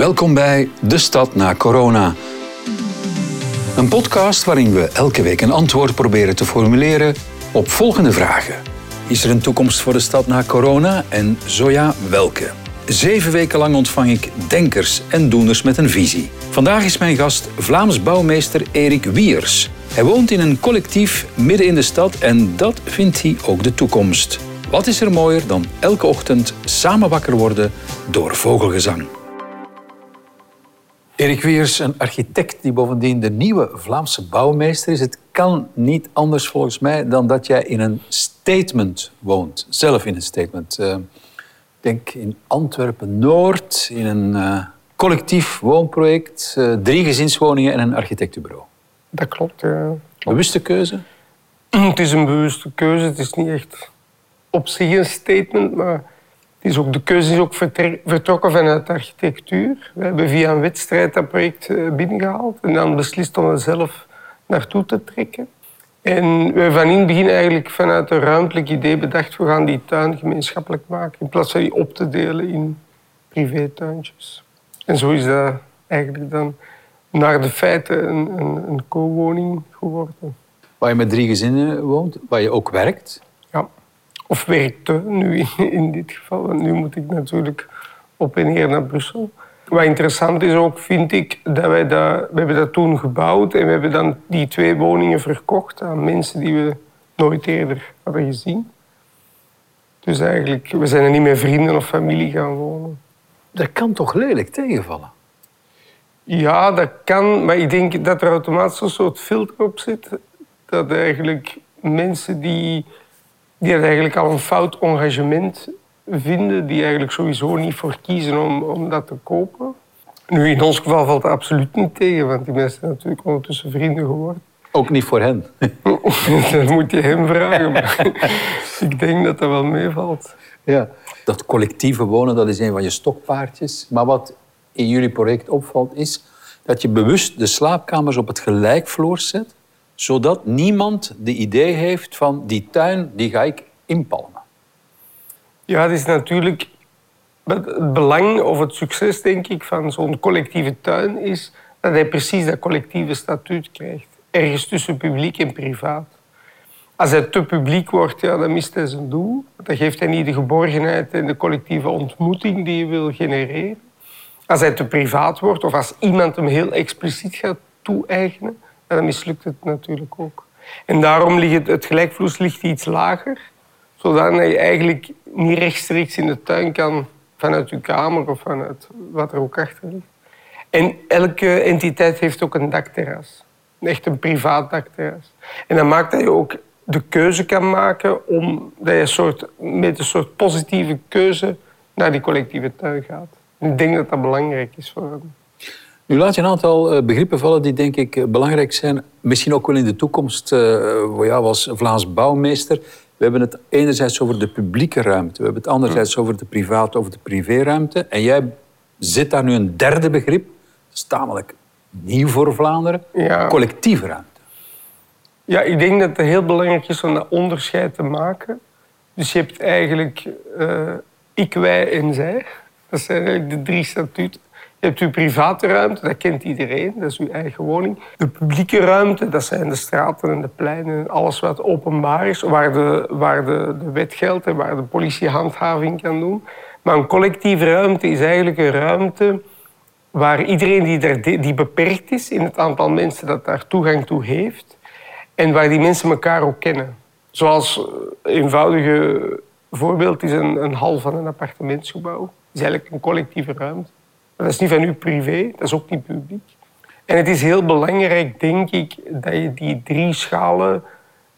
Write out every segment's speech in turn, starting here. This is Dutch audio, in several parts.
Welkom bij De Stad na Corona. Een podcast waarin we elke week een antwoord proberen te formuleren op volgende vragen. Is er een toekomst voor de stad na corona en zo ja, welke? Zeven weken lang ontvang ik denkers en doeners met een visie. Vandaag is mijn gast Vlaams bouwmeester Erik Wiers. Hij woont in een collectief midden in de stad en dat vindt hij ook de toekomst. Wat is er mooier dan elke ochtend samen wakker worden door vogelgezang? Erik Wiers, een architect die bovendien de nieuwe Vlaamse bouwmeester is. Het kan niet anders volgens mij dan dat jij in een statement woont. Zelf in een statement. Uh, ik denk in Antwerpen-Noord, in een uh, collectief woonproject. Uh, drie gezinswoningen en een architectenbureau. Dat klopt, ja. Klopt. Bewuste keuze? Het is een bewuste keuze. Het is niet echt op zich een statement, maar is ook, de keuze is ook vertrokken vanuit de architectuur. We hebben via een wedstrijd dat project eh, binnengehaald en dan beslist om er zelf naartoe te trekken. En we hebben van in het begin eigenlijk vanuit een ruimtelijk idee bedacht, we gaan die tuin gemeenschappelijk maken, in plaats van die op te delen in privétuintjes. En zo is dat eigenlijk dan naar de feiten een, een, een co-woning geworden. Waar je met drie gezinnen woont, waar je ook werkt? Ja. Of werkte nu in dit geval. Want nu moet ik natuurlijk op en neer naar Brussel. Wat interessant is ook, vind ik, dat wij dat... We hebben dat toen gebouwd en we hebben dan die twee woningen verkocht aan mensen die we nooit eerder hadden gezien. Dus eigenlijk, we zijn er niet meer vrienden of familie gaan wonen. Dat kan toch lelijk tegenvallen? Ja, dat kan. Maar ik denk dat er automatisch een soort filter op zit. Dat eigenlijk mensen die die het eigenlijk al een fout engagement vinden, die eigenlijk sowieso niet voor kiezen om, om dat te kopen. Nu, in ons geval valt het absoluut niet tegen, want die mensen zijn natuurlijk ondertussen vrienden geworden. Ook niet voor hen? dat moet je hem vragen. ik denk dat dat wel meevalt. Ja. Dat collectieve wonen, dat is een van je stokpaardjes. Maar wat in jullie project opvalt, is dat je bewust de slaapkamers op het gelijkvloer zet zodat niemand de idee heeft van die tuin die ga ik inpalmen. Ja, het is natuurlijk het belang of het succes, denk ik, van zo'n collectieve tuin is dat hij precies dat collectieve statuut krijgt. Ergens tussen publiek en privaat. Als hij te publiek wordt, ja, dan mist hij zijn doel. Dan geeft hij niet de geborgenheid en de collectieve ontmoeting die je wil genereren. Als hij te privaat wordt of als iemand hem heel expliciet gaat toe-eigenen, dan mislukt het natuurlijk ook. En daarom ligt het, het ligt iets lager, zodat je eigenlijk niet rechtstreeks in de tuin kan vanuit je kamer of vanuit wat er ook achter ligt. En elke entiteit heeft ook een dakterras. Echt een privaat dakterras. En dat maakt dat je ook de keuze kan maken om dat je soort, met een soort positieve keuze naar die collectieve tuin gaat. ik denk dat dat belangrijk is voor hem. Nu laat je een aantal eh, begrippen vallen die denk ik eh, belangrijk zijn. Misschien ook wel in de toekomst uh, jou als Vlaams bouwmeester. We hebben het enerzijds over de publieke ruimte. We hebben het anderzijds over de private, over de privéruimte. En jij zit daar nu een derde begrip. Dat is tamelijk nieuw voor Vlaanderen. Collectieve ruimte. Ja, ik denk dat het heel belangrijk is om dat onderscheid te maken. Dus je hebt eigenlijk ik, wij en zij. Dat zijn eigenlijk de drie statuten. Je hebt uw private ruimte, dat kent iedereen, dat is uw eigen woning. De publieke ruimte, dat zijn de straten en de pleinen en alles wat openbaar is, waar de, waar de, de wet geldt en waar de politie handhaving kan doen. Maar een collectieve ruimte is eigenlijk een ruimte waar iedereen die, die beperkt is in het aantal mensen dat daar toegang toe heeft en waar die mensen elkaar ook kennen. Zoals een eenvoudige voorbeeld is een, een hal van een appartementsgebouw. Dat is eigenlijk een collectieve ruimte. Dat is niet van u privé, dat is ook niet publiek. En het is heel belangrijk, denk ik, dat je die drie schalen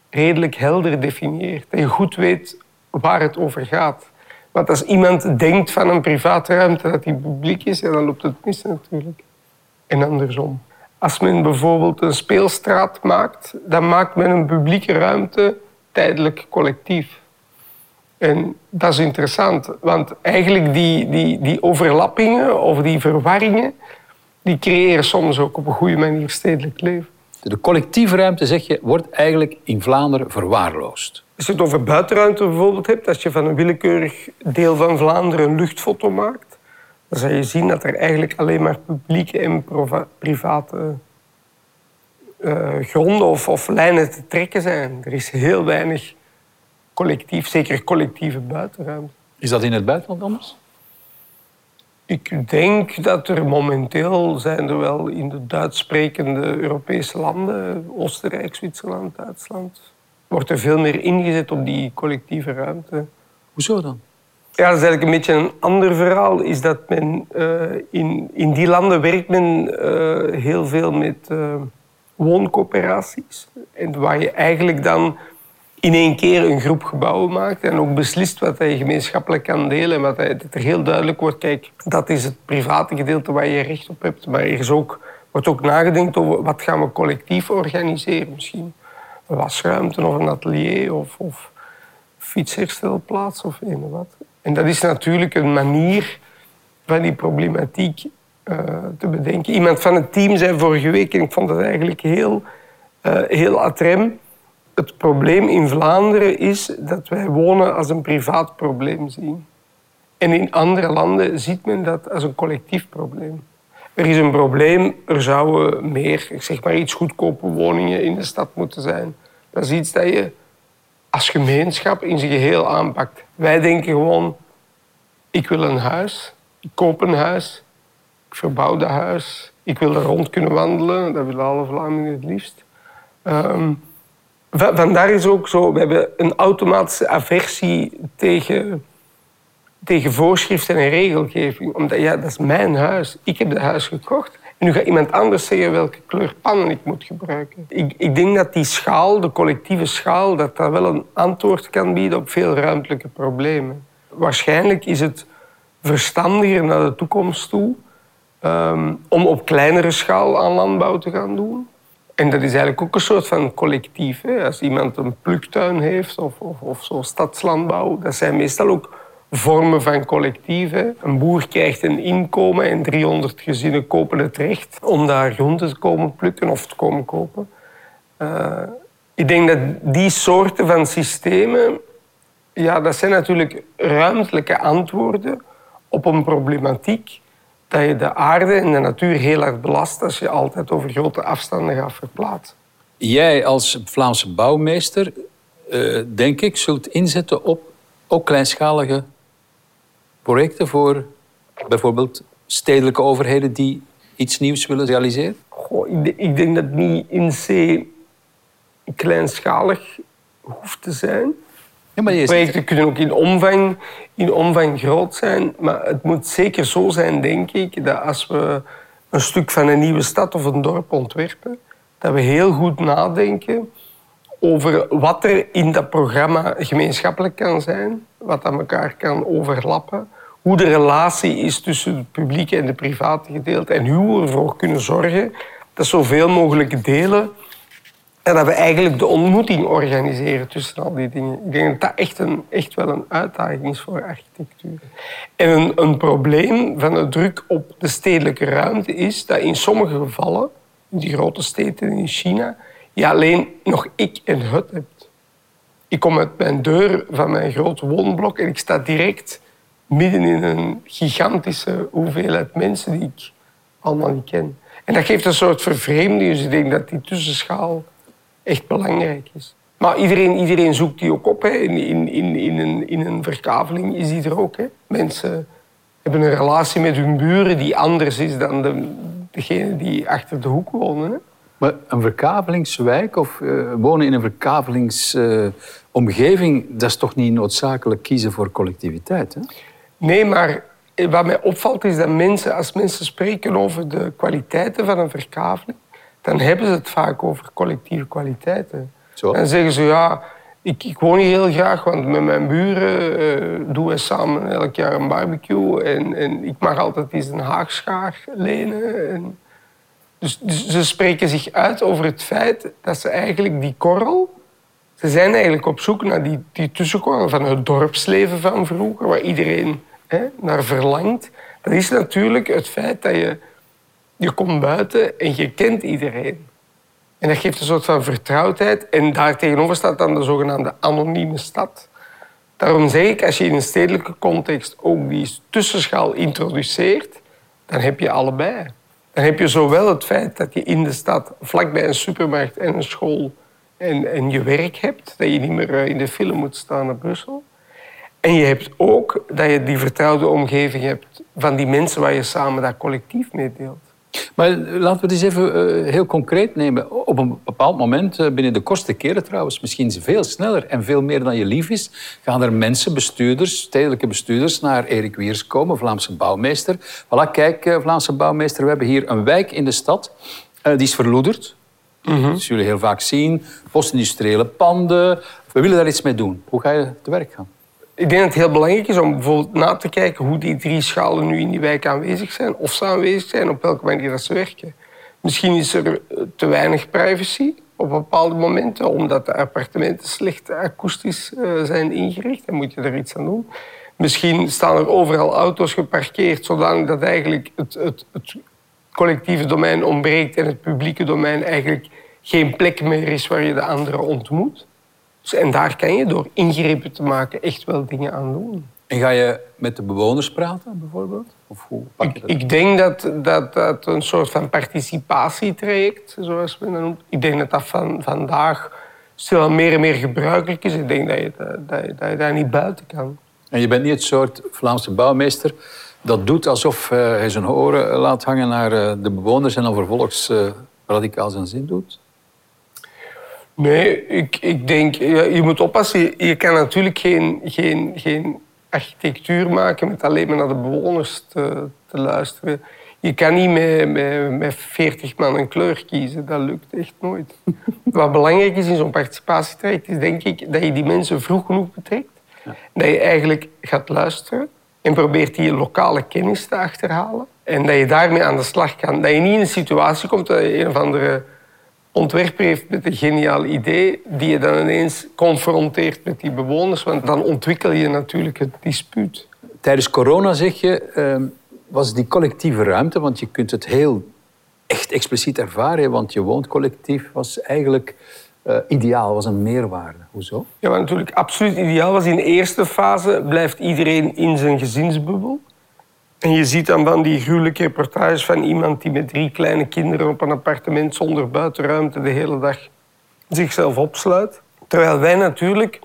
redelijk helder definieert. Dat je goed weet waar het over gaat. Want als iemand denkt van een private ruimte dat die publiek is, dan loopt het mis natuurlijk. En andersom. Als men bijvoorbeeld een speelstraat maakt, dan maakt men een publieke ruimte tijdelijk collectief. En dat is interessant, want eigenlijk die, die, die overlappingen of die verwarringen, die creëren soms ook op een goede manier stedelijk leven. De collectieve ruimte, zeg je, wordt eigenlijk in Vlaanderen verwaarloosd. Als je het over buitenruimte bijvoorbeeld hebt, als je van een willekeurig deel van Vlaanderen een luchtfoto maakt, dan zal je zien dat er eigenlijk alleen maar publieke en private uh, gronden of, of, lijnen te trekken zijn. Er is heel weinig collectief, zeker collectieve buitenruimte. Is dat in het buitenland anders? Ik denk dat er momenteel zijn er wel in de Duits sprekende Europese landen, Oostenrijk, Zwitserland, Duitsland, wordt er veel meer ingezet op die collectieve ruimte. Hoezo dan? Ja, dat is eigenlijk een beetje een ander verhaal. Is dat men, uh, in, in die landen werkt men uh, heel veel met uh, wooncoöperaties. En waar je eigenlijk dan in één keer een groep gebouwen maakt en ook beslist wat je gemeenschappelijk kan delen. En wat hij, dat er heel duidelijk wordt, kijk, dat is het private gedeelte waar je recht op hebt. Maar er ook, wordt ook nagedacht over wat gaan we collectief organiseren. Misschien een wasruimte of een atelier of, of fietsherstelplaats of een wat. En dat is natuurlijk een manier van die problematiek uh, te bedenken. Iemand van het team zei vorige week, en ik vond dat eigenlijk heel, uh, heel atrem het probleem in Vlaanderen is dat wij wonen als een privaat probleem zien. En in andere landen ziet men dat als een collectief probleem. Er is een probleem, er zouden meer, ik zeg maar iets goedkope woningen in de stad moeten zijn. Dat is iets dat je als gemeenschap in zijn geheel aanpakt. Wij denken gewoon, ik wil een huis, ik koop een huis, ik verbouw dat huis, ik wil er rond kunnen wandelen, dat willen alle Vlamingen het liefst. Um, Vandaar is ook zo, we hebben een automatische aversie tegen, tegen voorschriften en regelgeving. Omdat ja, dat is mijn huis. Ik heb het huis gekocht. En nu gaat iemand anders zeggen welke kleur pannen ik moet gebruiken. Ik, ik denk dat die schaal, de collectieve schaal, dat dat wel een antwoord kan bieden op veel ruimtelijke problemen. Waarschijnlijk is het verstandiger naar de toekomst toe um, om op kleinere schaal aan landbouw te gaan doen. En dat is eigenlijk ook een soort van collectief. Als iemand een pluktuin heeft of, of, of zo stadslandbouw, dat zijn meestal ook vormen van collectieven. Een boer krijgt een inkomen en 300 gezinnen kopen het recht om daar groenten te komen plukken of te komen kopen. Uh, ik denk dat die soorten van systemen, ja, dat zijn natuurlijk ruimtelijke antwoorden op een problematiek dat je de aarde en de natuur heel erg belast als je altijd over grote afstanden gaat verplaatsen. Jij als Vlaamse bouwmeester, uh, denk ik, zult inzetten op ook kleinschalige projecten voor bijvoorbeeld stedelijke overheden die iets nieuws willen realiseren? Goh, ik, denk dat het niet in C kleinschalig hoeft te zijn. Ja, maar je Projecten kunnen ook in omvang, in omvang groot zijn. Maar het moet zeker zo zijn, denk ik, dat als we een stuk van een nieuwe stad of een dorp ontwerpen, dat we heel goed nadenken over wat er in dat programma gemeenschappelijk kan zijn, wat aan elkaar kan overlappen, hoe de relatie is tussen het publieke en de private gedeelte en hoe we ervoor kunnen zorgen dat zoveel mogelijk delen en dat we eigenlijk de ontmoeting organiseren tussen al die dingen. Ik denk dat dat echt, een, echt wel een uitdaging is voor architectuur. En een, een probleem van de druk op de stedelijke ruimte is dat in sommige gevallen, in die grote steden in China, je alleen nog ik en het hebt. Ik kom uit mijn deur van mijn grote woonblok en ik sta direct midden in een gigantische hoeveelheid mensen die ik allemaal niet ken. En dat geeft een soort vervreemding. Dus ik denk dat die tussenschaal echt belangrijk is. Maar iedereen, iedereen zoekt die ook op. Hè. In, in, in, in, een, in een verkaveling is die er ook. Hè. Mensen hebben een relatie met hun buren die anders is dan de, degene die achter de hoek wonen. Hè. Maar een verkavelingswijk of uh, wonen in een verkavelingsomgeving, uh, dat is toch niet noodzakelijk kiezen voor collectiviteit? Hè? Nee, maar wat mij opvalt is dat mensen, als mensen spreken over de kwaliteiten van een verkaveling, dan hebben ze het vaak over collectieve kwaliteiten. Zo. Dan zeggen ze, ja, ik, ik woon hier heel graag, want met mijn buren uh, doen we samen elk jaar een barbecue. En, en ik mag altijd eens een haagschaar lenen. En dus, dus, ze spreken zich uit over het feit dat ze eigenlijk die korrel... Ze zijn eigenlijk op zoek naar die, die tussenkorrel van het dorpsleven van vroeger, waar iedereen hè, naar verlangt. Dat is natuurlijk het feit dat je je komt buiten en je kent iedereen. En dat geeft een soort van vertrouwdheid. En daar tegenover staat dan de zogenaamde anonieme stad. Daarom zeg ik, als je in een stedelijke context ook die tussenschaal introduceert, dan heb je allebei. Dan heb je zowel het feit dat je in de stad vlakbij een supermarkt en een school en, en je werk hebt, dat je niet meer eh, in de film moet staan naar Brussel. En je hebt ook dat je die vertrouwde omgeving hebt van die mensen waar je samen dat collectief mee deelt. Maar laten we het eens even uh, heel concreet nemen. Op een bepaald moment, uh, binnen de kortste keren trouwens, misschien veel sneller en veel meer dan je lief is, gaan er mensen, bestuurders, stedelijke bestuurders, naar Erik Wiers komen, Vlaamse bouwmeester. Voilà, kijk, uh, Vlaamse bouwmeester, we hebben hier een wijk in de stad. die is verloederd. Mm -hmm. Dat zullen jullie heel vaak zien. Postindustriële panden. We willen daar iets mee doen. Hoe ga je te werk gaan? Ik denk dat het heel belangrijk is om bijvoorbeeld na te kijken hoe die drie schalen nu in die wijk aanwezig zijn, of ze aanwezig zijn, op welke manier dat ze werken. Misschien is er te weinig privacy op bepaalde momenten, omdat de appartementen slecht akoestisch eh, zijn ingericht. Dan moet je er iets aan doen. Misschien staan er overal auto's geparkeerd, zodanig dat eigenlijk het, het, het collectieve domein ontbreekt en het publieke domein eigenlijk geen plek meer is waar je de anderen ontmoet. Dus, en daar kan je door ingrepen te maken echt wel dingen aan doen. En ga je met de bewoners praten, bijvoorbeeld? Of hoe pak je dat? Ik, ik denk dat, dat dat een soort van participatietraject, zoals we dat noemen. Ik denk dat dat van, vandaag stil meer en meer gebruikelijk is. Ik denk dat je, dat, dat je daar niet buiten kan. En je bent niet het soort Vlaamse bouwmeester dat doet alsof uh, hij zijn oren laat hangen naar uh, de bewoners en dan vervolgens uh, radicaal zijn zin doet? Nee, ik, ik denk, je, je moet oppassen. Je, je, kan natuurlijk geen, geen, geen architectuur maken met alleen maar naar de bewoners te, te luisteren. Je kan niet met, met, met 40 man een kleur kiezen. Dat lukt echt nooit. Wat belangrijk is in zo'n participatietraject is denk ik dat je die mensen vroeg genoeg betrekt. Ja. Dat je eigenlijk gaat luisteren en probeert die lokale kennis te achterhalen. En dat je daarmee aan de slag kan. Dat je niet in een situatie komt dat je een of andere ontwerper heeft met een geniaal idee, die je dan ineens confronteert met die bewoners, want dan ontwikkel je natuurlijk het dispuut. Tijdens corona, zeg je, ehm, was die collectieve ruimte, want je kunt het heel echt expliciet ervaren, want je woont collectief, was eigenlijk uh, ideaal, was een meerwaarde. Hoezo? Ja, wat natuurlijk absoluut ideaal was. In de eerste fase blijft iedereen in zijn gezinsbubbel. En je ziet dan van die gruwelijke reportages van iemand die met drie kleine kinderen op een appartement zonder buitenruimte de hele dag zichzelf opsluit. Terwijl wij natuurlijk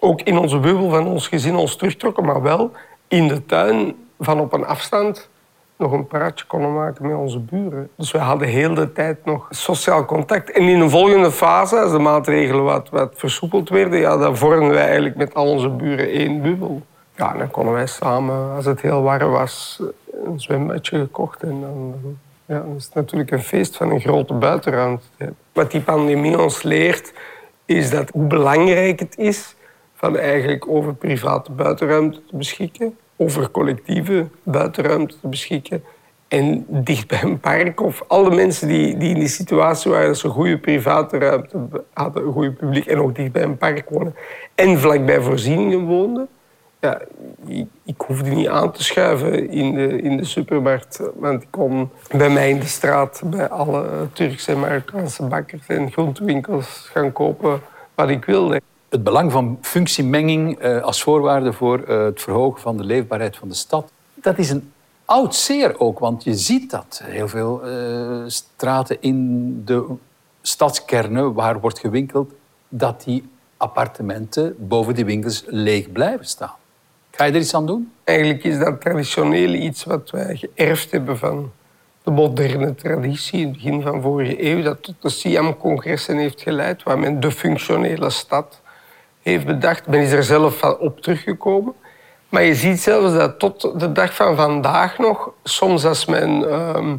ook in onze bubbel van ons gezin ons terugtrokken, maar wel in de tuin van op een afstand nog een praatje konden maken met onze buren. Dus we hadden heel de tijd nog sociaal contact. En in een volgende fase, als de maatregelen wat, wat versoepeld werden, ja, dan vormden wij eigenlijk met al onze buren één bubbel. Ja, dan konden wij samen, als het heel warm was, een zwembadje gekocht. En dan, ja, is het natuurlijk een feest van een grote buitenruimte. Wat die pandemie ons leert, is dat hoe belangrijk het is van eigenlijk over private buitenruimte te beschikken, over collectieve buitenruimte te beschikken en dicht bij een park of alle mensen die, die in die situatie waren dat ze goede private ruimte hadden, een goede publiek en ook dicht bij een park wonen en vlakbij voorzieningen woonden, ik, ik, hoefde niet aan te schuiven in de, in de supermarkt. Want ik kon bij mij in de straat bij alle Turkse en Marokkaanse bakkers en groentewinkels gaan kopen wat ik wilde. Het belang van functiemenging eh, als voorwaarde voor eh, het verhogen van de leefbaarheid van de stad, dat is een oud zeer ook. Want je ziet dat heel veel uh, straten in de stadskernen waar wordt gewinkeld, dat die appartementen boven die winkels leeg blijven staan. Ga je er iets aan doen? Eigenlijk is dat traditioneel iets wat wij geërfd hebben van de moderne traditie in het begin van vorige eeuw, dat tot de Siam-congressen heeft geleid, waar men de functionele stad heeft bedacht. Men is er zelf op teruggekomen. Maar je ziet zelfs dat tot de dag van vandaag nog, soms als men uh,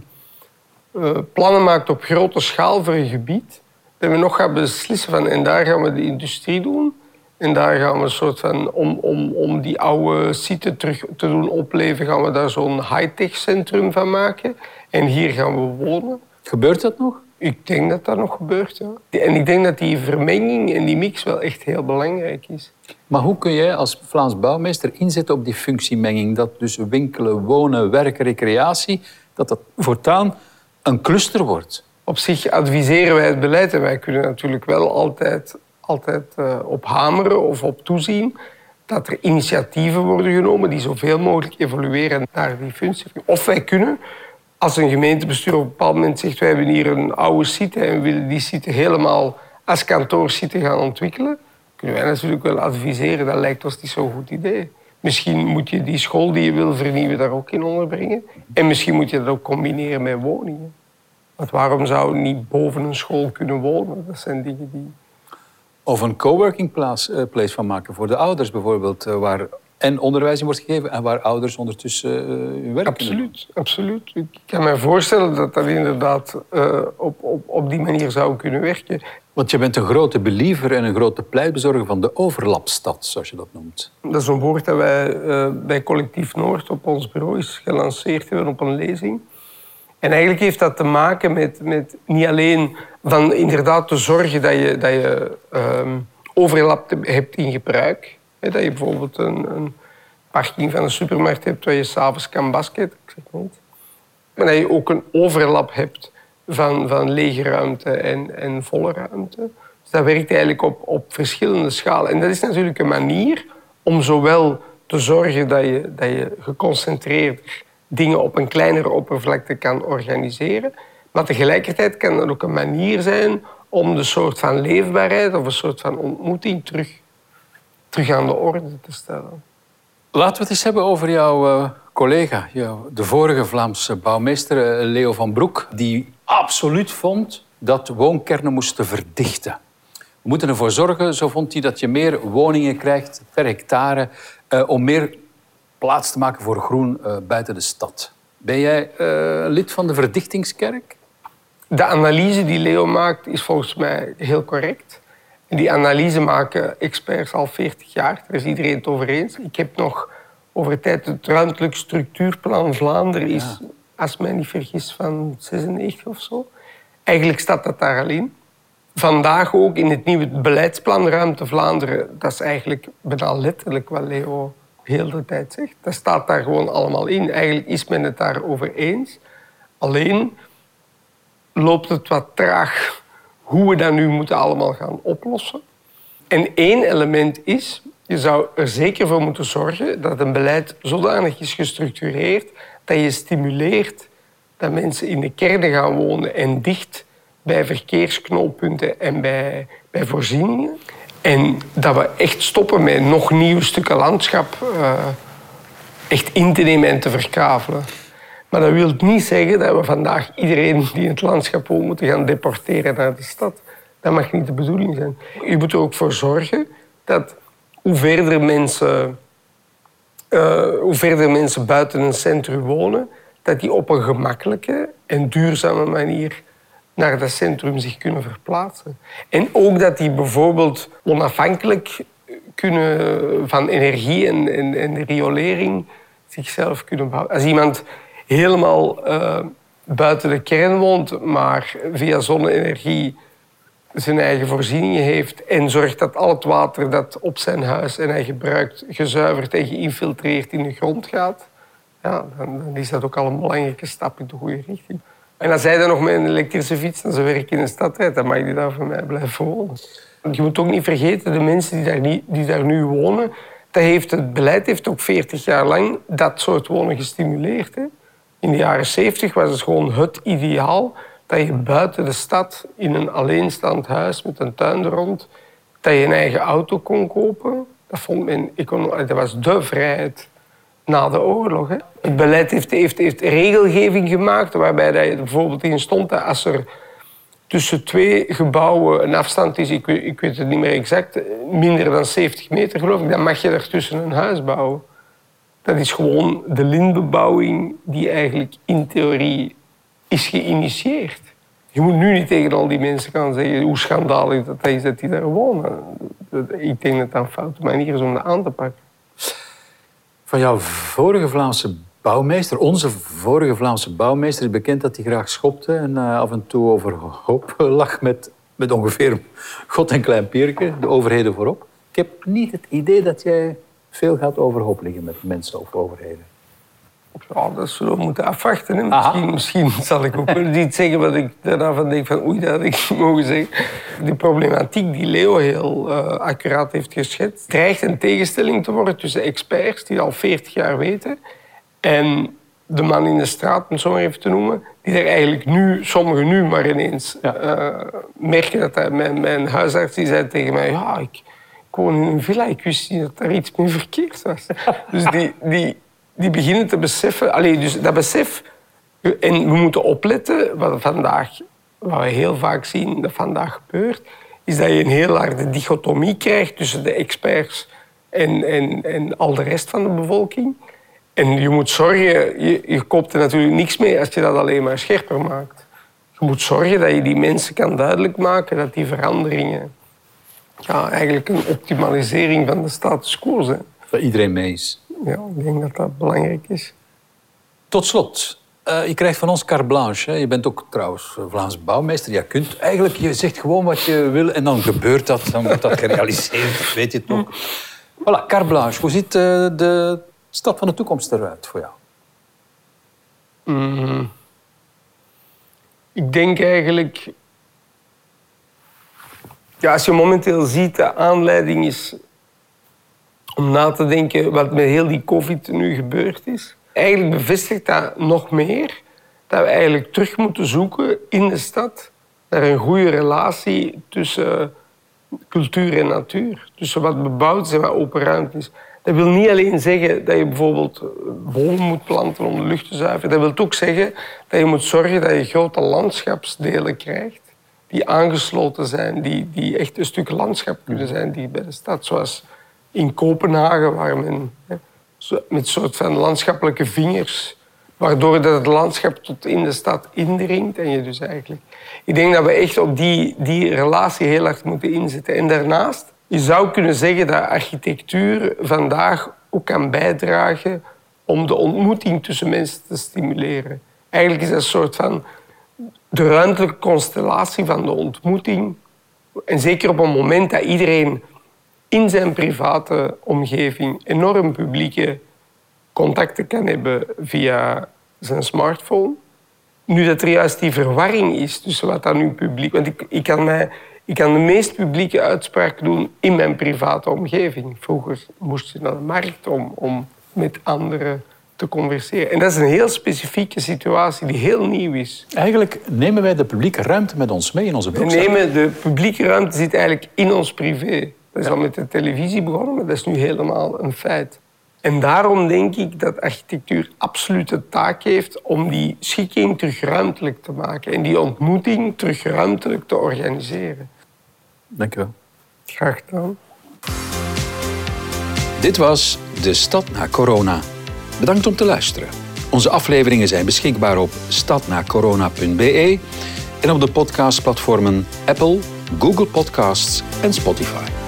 uh, plannen maakt op grote schaal voor een gebied, dat we nog gaan beslissen van en daar gaan we de industrie doen en daar gaan we een soort van, om, om, om die oude site terug te doen opleven, gaan we daar zo'n high-tech centrum van maken. En hier gaan we wonen. Gebeurt dat nog? Ik denk dat dat nog gebeurt, ja. En ik denk dat die vermenging en die mix wel echt heel belangrijk is. Maar hoe kun jij als Vlaams bouwmeester inzetten op die functiemenging? Dat dus winkelen, wonen, werken, recreatie, dat dat voortaan een cluster wordt? Op zich adviseren wij het beleid en wij kunnen natuurlijk wel altijd altijd uh, op hameren of op toezien. dat er initiatieven worden genomen die zoveel mogelijk evolueren naar die functie. Of wij kunnen, als een gemeentebestuur op een bepaald moment zegt wij hebben hier een oude site en willen die site helemaal als kantoorsite gaan ontwikkelen, kunnen wij natuurlijk wel adviseren, dat lijkt ons niet zo'n goed idee. Misschien moet je die school die je wil vernieuwen daar ook in onderbrengen. En misschien moet je dat ook combineren met woningen. Want waarom zou niet boven een school kunnen wonen? Dat zijn dingen die... Of een coworking place, uh, place van maken voor de ouders bijvoorbeeld, uh, waar en onderwijs in wordt gegeven en waar ouders ondertussen uh, hun werk Absoluut, absoluut. Ik kan me voorstellen dat dat inderdaad op, op, op die manier zou kunnen werken. Want je bent een grote believer en een grote pleitbezorger van de overlapstad, zoals je dat noemt. Dat is een woord dat wij bij Collectief Noord op ons bureau is gelanceerd hebben op een lezing. En eigenlijk heeft dat te maken met, met niet alleen van inderdaad te zorgen dat je, dat je um, overlap hebt in gebruik. dat je bijvoorbeeld een, een, parking van een supermarkt hebt waar je s'avonds kan basketten, ik zeg niet. Maar dat je ook een overlap hebt van, van lege ruimte en, en volle ruimte. Dus dat werkt eigenlijk op, op verschillende schalen. En dat is natuurlijk een manier om zowel te zorgen dat je, dat je geconcentreerd dingen op een kleinere oppervlakte kan organiseren. Maar tegelijkertijd kan dat ook een manier zijn om de soort van leefbaarheid of een soort van ontmoeting terug, terug aan de orde te stellen. Laten we het eens hebben over jouw uh, collega, jouw, de vorige Vlaamse bouwmeester uh, Leo van Broek, die absoluut vond dat woonkernen moesten verdichten. We moeten ervoor zorgen, zo vond hij, dat je meer woningen krijgt per hectare uh, om meer plaats te maken voor groen uh, buiten de stad. Ben jij uh, lid van de Verdichtingskerk? De analyse die Leo maakt is volgens mij heel correct. En die analyse maken experts al 40 jaar. Daar is iedereen het over eens. Ik heb nog over tijd het ruimtelijk structuurplan Vlaanderen is, als mij niet vergis, van 96 of zo. Eigenlijk staat dat daar al in. Vandaag ook in het nieuwe beleidsplan Ruimte Vlaanderen. Dat is eigenlijk bijna letterlijk wat Leo heel de tijd zegt. Dat staat daar gewoon allemaal in. Eigenlijk is men het daarover eens. Alleen loopt het wat traag hoe we dat nu moeten allemaal gaan oplossen. En één element is, je zou er zeker voor moeten zorgen dat een beleid zodanig is gestructureerd dat je stimuleert dat mensen in de kernen gaan wonen en dicht bij verkeersknooppunten en bij, bij voorzieningen. En dat we echt stoppen met nog nieuwe stukken landschap uh, echt in te nemen en te verkavelen. Maar dat wil niet zeggen dat we vandaag iedereen die in het landschap woont moeten gaan deporteren naar de stad. Dat mag niet de bedoeling zijn. Je moet er ook voor zorgen dat hoe verder mensen, uh, hoe verder mensen buiten een centrum wonen, dat die op een gemakkelijke en duurzame manier naar dat centrum zich kunnen verplaatsen. En ook dat die bijvoorbeeld onafhankelijk kunnen van energie en, en, riolering zichzelf kunnen bouwen. Als iemand helemaal uh, buiten de kern woont, maar via zonne-energie zijn eigen voorzieningen heeft en zorgt dat al het water dat op zijn huis en hij gebruikt gezuiverd en geïnfiltreerd in de grond gaat, ja, dan, dan is dat ook al een belangrijke stap in de goede richting. En als hij dan nog met een elektrische fiets naar zijn werk in de stad dan mag hij daar voor mij blijven wonen. Je moet ook niet vergeten, de mensen die daar, niet, die daar nu wonen, dat heeft, het beleid heeft ook 40 jaar lang dat soort wonen gestimuleerd. In de jaren 70 was het gewoon het ideaal dat je buiten de stad in een alleenstaand huis met een tuin er rond, dat je een eigen auto kon kopen. Dat, vond men, dat was de vrijheid na de oorlog. Hè. Het beleid heeft, heeft, heeft regelgeving gemaakt waarbij dat bijvoorbeeld in stond dat als er tussen twee gebouwen een afstand is, ik ik weet het niet meer exact, minder dan 70 meter geloof ik, dan mag je ertussen een huis bouwen. Dat is gewoon de lintbebouwing die eigenlijk in theorie is geïnitieerd. Je moet nu niet tegen al die mensen gaan zeggen hoe schandalig dat is dat die daar wonen. Ik denk dat dat een foute manier is om dat aan te pakken. Van jouw vorige Vlaamse bouwmeester, onze vorige Vlaamse bouwmeester, is bekend dat hij graag schopte en uh, af en toe overhoop lag met, met ongeveer God en Klein Pierke, de overheden voorop. Ik heb niet het idee dat jij veel gaat overhoop liggen met mensen of overheden. Ja, dat zullen we moeten afwachten. Hè. Misschien, misschien zal ik ook wel iets zeggen wat ik daarna van denk van oei, dat had ik niet mogen zeggen. De problematiek die Leo heel uh, accuraat heeft geschetst, dreigt een tegenstelling te worden tussen experts die al 40 jaar weten en de man in de straat, om het zo maar even te noemen, die er eigenlijk nu, sommigen nu maar ineens uh, merken dat hij, mijn, mijn huisarts die zei tegen mij, ja, ik, ik woon in een villa, ik wist niet dat er iets mee verkeerd was. dus die, die, die beginnen te beseffen, allee, dus dat besef, en we moeten opletten, wat, vandaag, wat we heel vaak zien dat vandaag gebeurt, is dat je een heel harde dichotomie krijgt tussen de experts en, en, en al de rest van de bevolking. En je moet zorgen, je, je koopt er natuurlijk niks mee als je dat alleen maar scherper maakt. Je moet zorgen dat je die mensen kan duidelijk maken dat die veranderingen ja, eigenlijk een optimalisering van de status quo zijn. Dat iedereen mee is. Ja, ik denk dat dat belangrijk is. Tot slot, uh, je krijgt van ons carte blanche. Hè. Je bent ook trouwens Vlaams bouwmeester. Je kunt eigenlijk, je zegt gewoon wat je wil en dan gebeurt dat. Dan wordt dat gerealiseerd, weet je het ook. Voilà, carte blanche. Hoe ziet uh, de stad van de toekomst eruit voor jou? Mm. Ik denk eigenlijk... Ja, als je momenteel ziet, de aanleiding is om na te denken wat met heel die covid nu gebeurd is. Eigenlijk bevestigt dat nog meer dat we eigenlijk terug moeten zoeken in de stad naar een goede relatie tussen cultuur en natuur. Tussen wat bebouwd is en wat open ruimte is. Dat wil niet alleen zeggen dat je bijvoorbeeld bomen moet planten om de lucht te zuiveren. Dat wil ook zeggen dat je moet zorgen dat je grote landschapsdelen krijgt die aangesloten zijn, die, die echt een stuk landschap kunnen zijn die bij de stad. Zoals in Kopenhagen, waar men met soort van landschappelijke vingers, waardoor dat het landschap tot in de stad indringt. En je dus eigenlijk... Ik denk dat we echt op die, die relatie heel hard moeten inzetten. En daarnaast, je zou kunnen zeggen dat architectuur vandaag ook kan bijdragen om de ontmoeting tussen mensen te stimuleren. Eigenlijk is dat een soort van de ruimtelijke constellatie van de ontmoeting. En zeker op een moment dat iedereen in zijn private omgeving enorm publieke contacten kan hebben via zijn smartphone. Nu dat er juist die verwarring is tussen wat dan nu publiek... Want ik, ik, kan mij, ik kan de meest publieke uitspraak doen in mijn private omgeving. Vroeger moest je naar de markt om, om met anderen te converseren. En dat is een heel specifieke situatie die heel nieuw is. Eigenlijk nemen wij de publieke ruimte met ons mee in onze broekzak. We nemen de publieke ruimte zit eigenlijk in ons privé. Dat is al met de televisie begonnen, maar dat is nu helemaal een feit. En daarom denk ik dat architectuur absoluut de taak heeft om die schikking terug ruimtelijk te maken en die ontmoeting terug ruimtelijk te organiseren. Dank je wel. Graag gedaan. Dit was De Stad na Corona. Bedankt om te luisteren. Onze afleveringen zijn beschikbaar op stadnacorona.be en op de podcastplatformen Apple, Google Podcasts en Spotify.